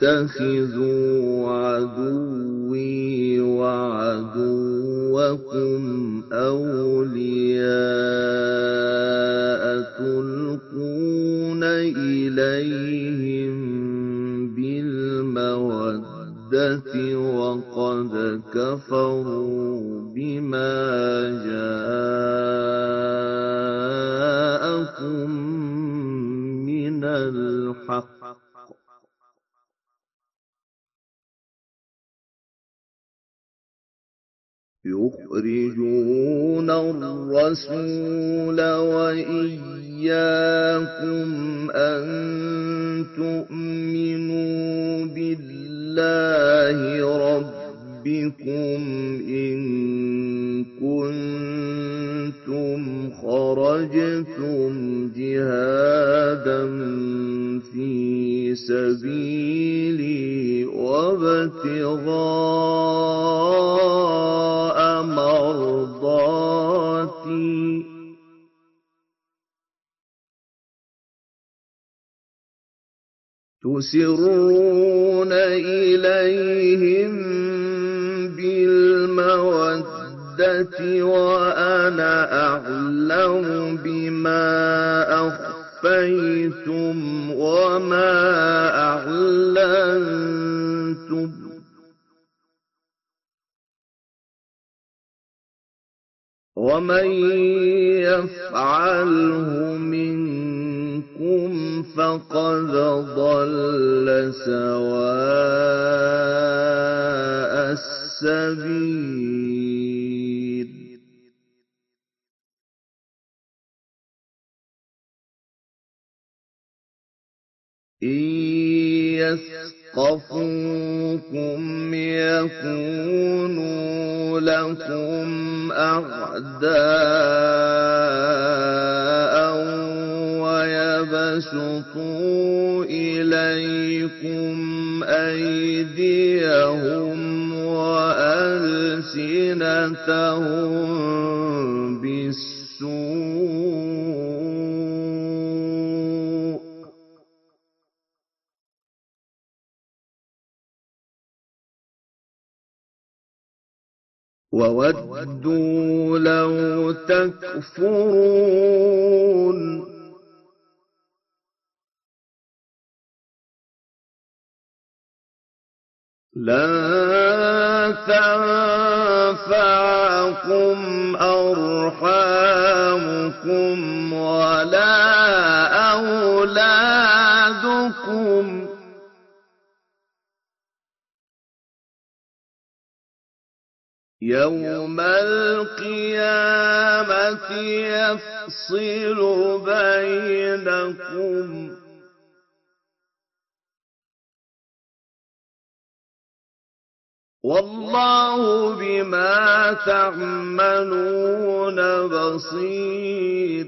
تتخذوا عدوي وعدوكم أولياء تلقون إليهم بالمودة وقد كفروا بما جاءكم من الحق. يخرجون الرسول وإياكم أن تؤمنوا بالله ربكم إن كنتم خرجتم جهادا في سبيلي وابتغاء تسرون إليهم بالمودة وأنا أعلم بما أخفيتم وما أعلنتم. ومن منكم فقد ضل سواء السبيل. إن يثقفوكم يكونوا لكم أعداء. ويبسطوا إليكم أيديهم وألسنتهم بالسوء. وودوا لو تكفرون لن تنفعكم أرحامكم ولا أولادكم. يوم القيامة يفصل بينكم. والله بما تعملون بصير.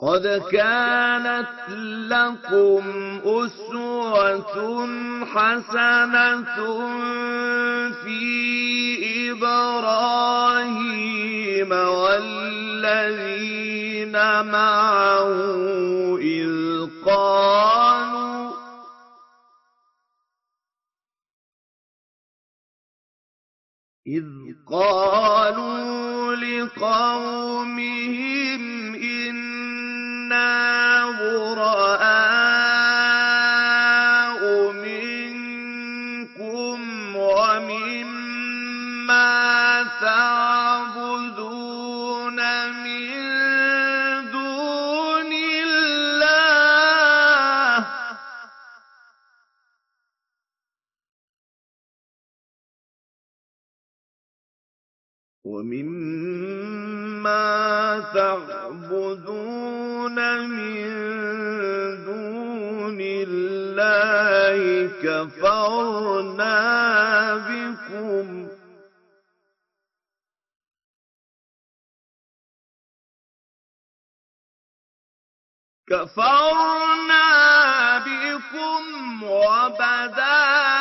قد كانت لكم أسوة حسنة في إبراهيم والذين معه قالوا لقومهم كفرنا بكم. كفرنا بكم وبدا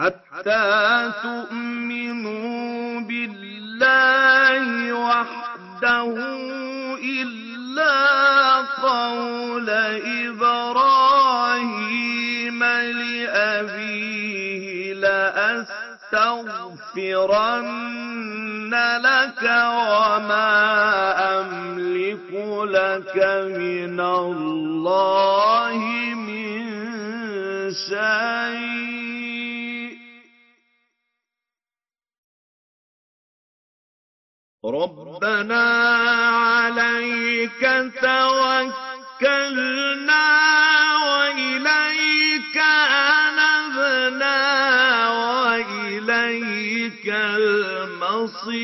حتى تؤمنوا بالله وحده إلا قول إبراهيم لأبيه لأستغفرن لك وما أملك لك من الله من شيء ربنا عليك توكلنا وإليك أنبنا وإليك المصير.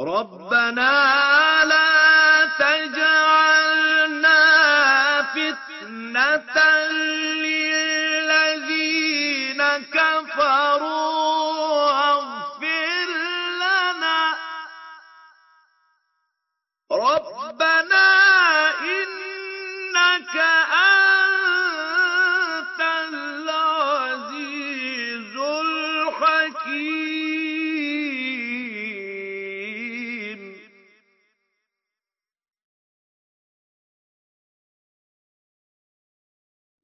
ربنا فتنة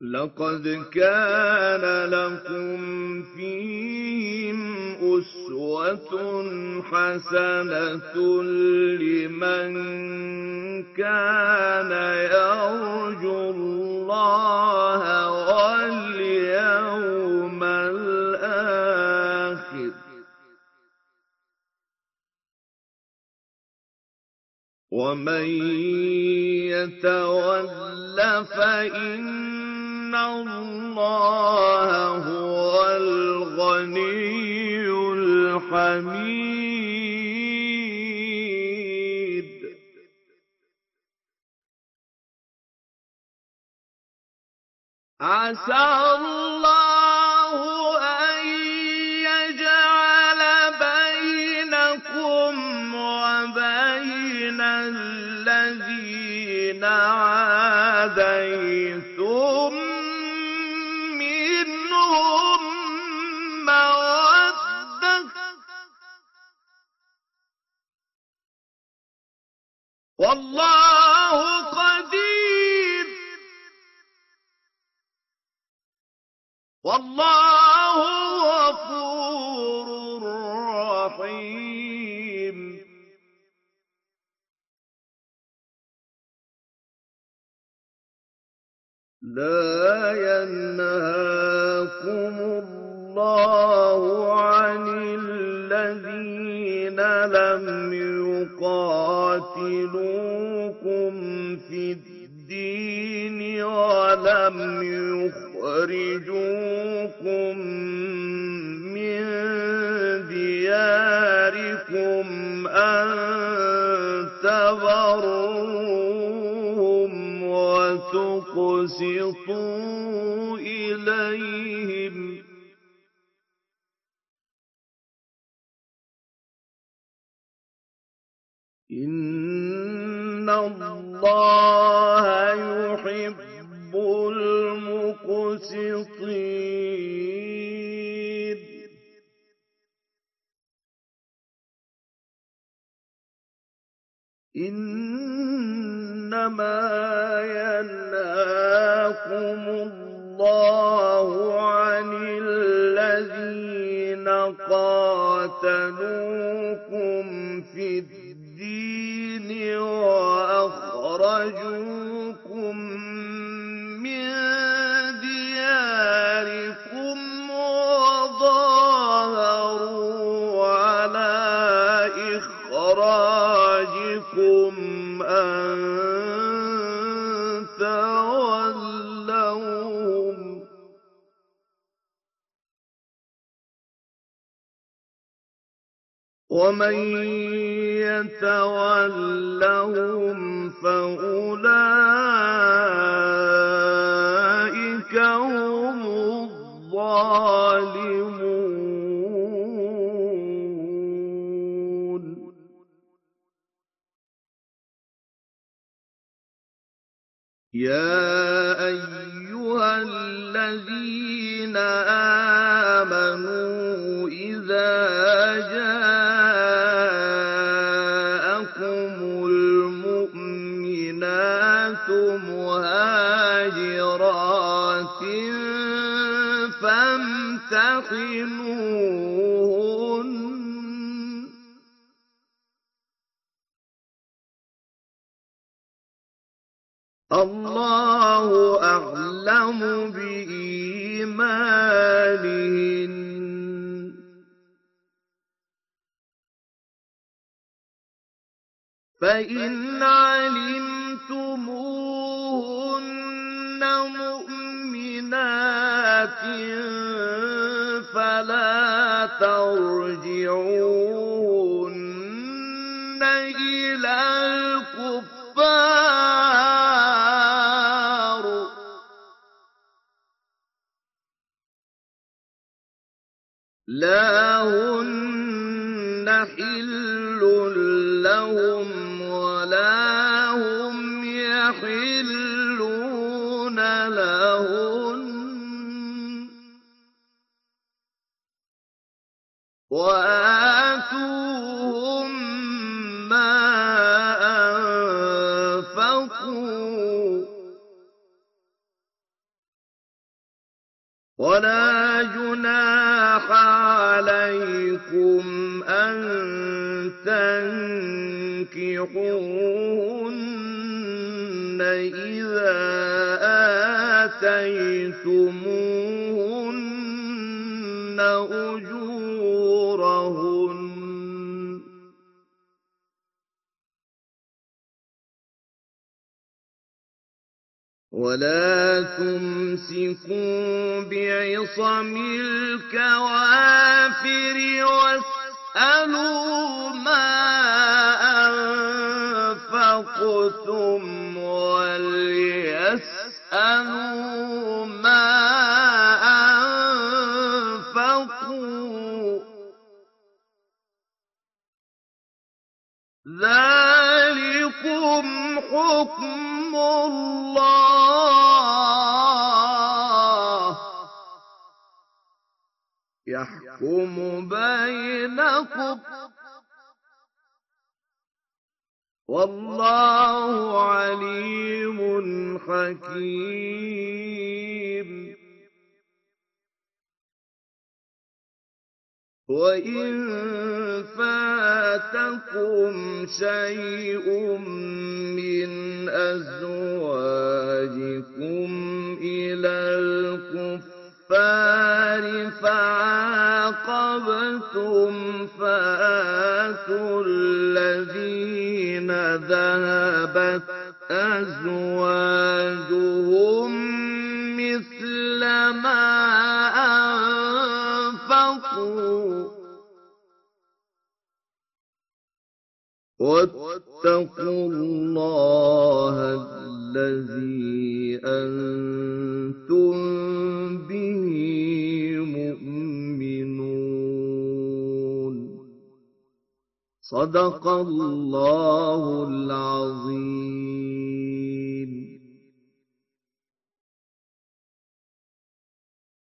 لقد كان لكم فيهم أسوة حسنة لمن كان يرجو الله واليوم الآخر. ومن يتول فإن الله هو الغني الحميد عسى الله لا ينهاكم الله عن الذين لم يقاتلوكم في الدين ولم يخرجوكم وتقسطوا إليهم إن الله يحب المقسطين إنما ينهاكم الله عن الذين قاتلوكم في الدين وأخرجوكم ومن يتولهم فأولئك هم الظالمون. يا فامتحنوهن الله أعلم بإيمانهن فإن علمتموهن مؤمنات فلا ترجعوهن إلى الكفار. لا هن حل لهم ولا هم يحلون وآتوهم ما أنفقوا ولا جناح عليكم أن تنكحوهن إذا آتيتموهن ولا تمسكوا بعصم الكوافر واسألوا ما أنفقتم وليسألوا ما أنفقوا ذلكم حكم الله. يحكم بينكم. والله عليم حكيم. وإن فاتكم شيء من أزواجكم إلى الكفار فعاقبتم فآتوا الذين ذهبت أزواجهم مثل ما واتقوا الله الذي أنتم به مؤمنون. صدق الله العظيم.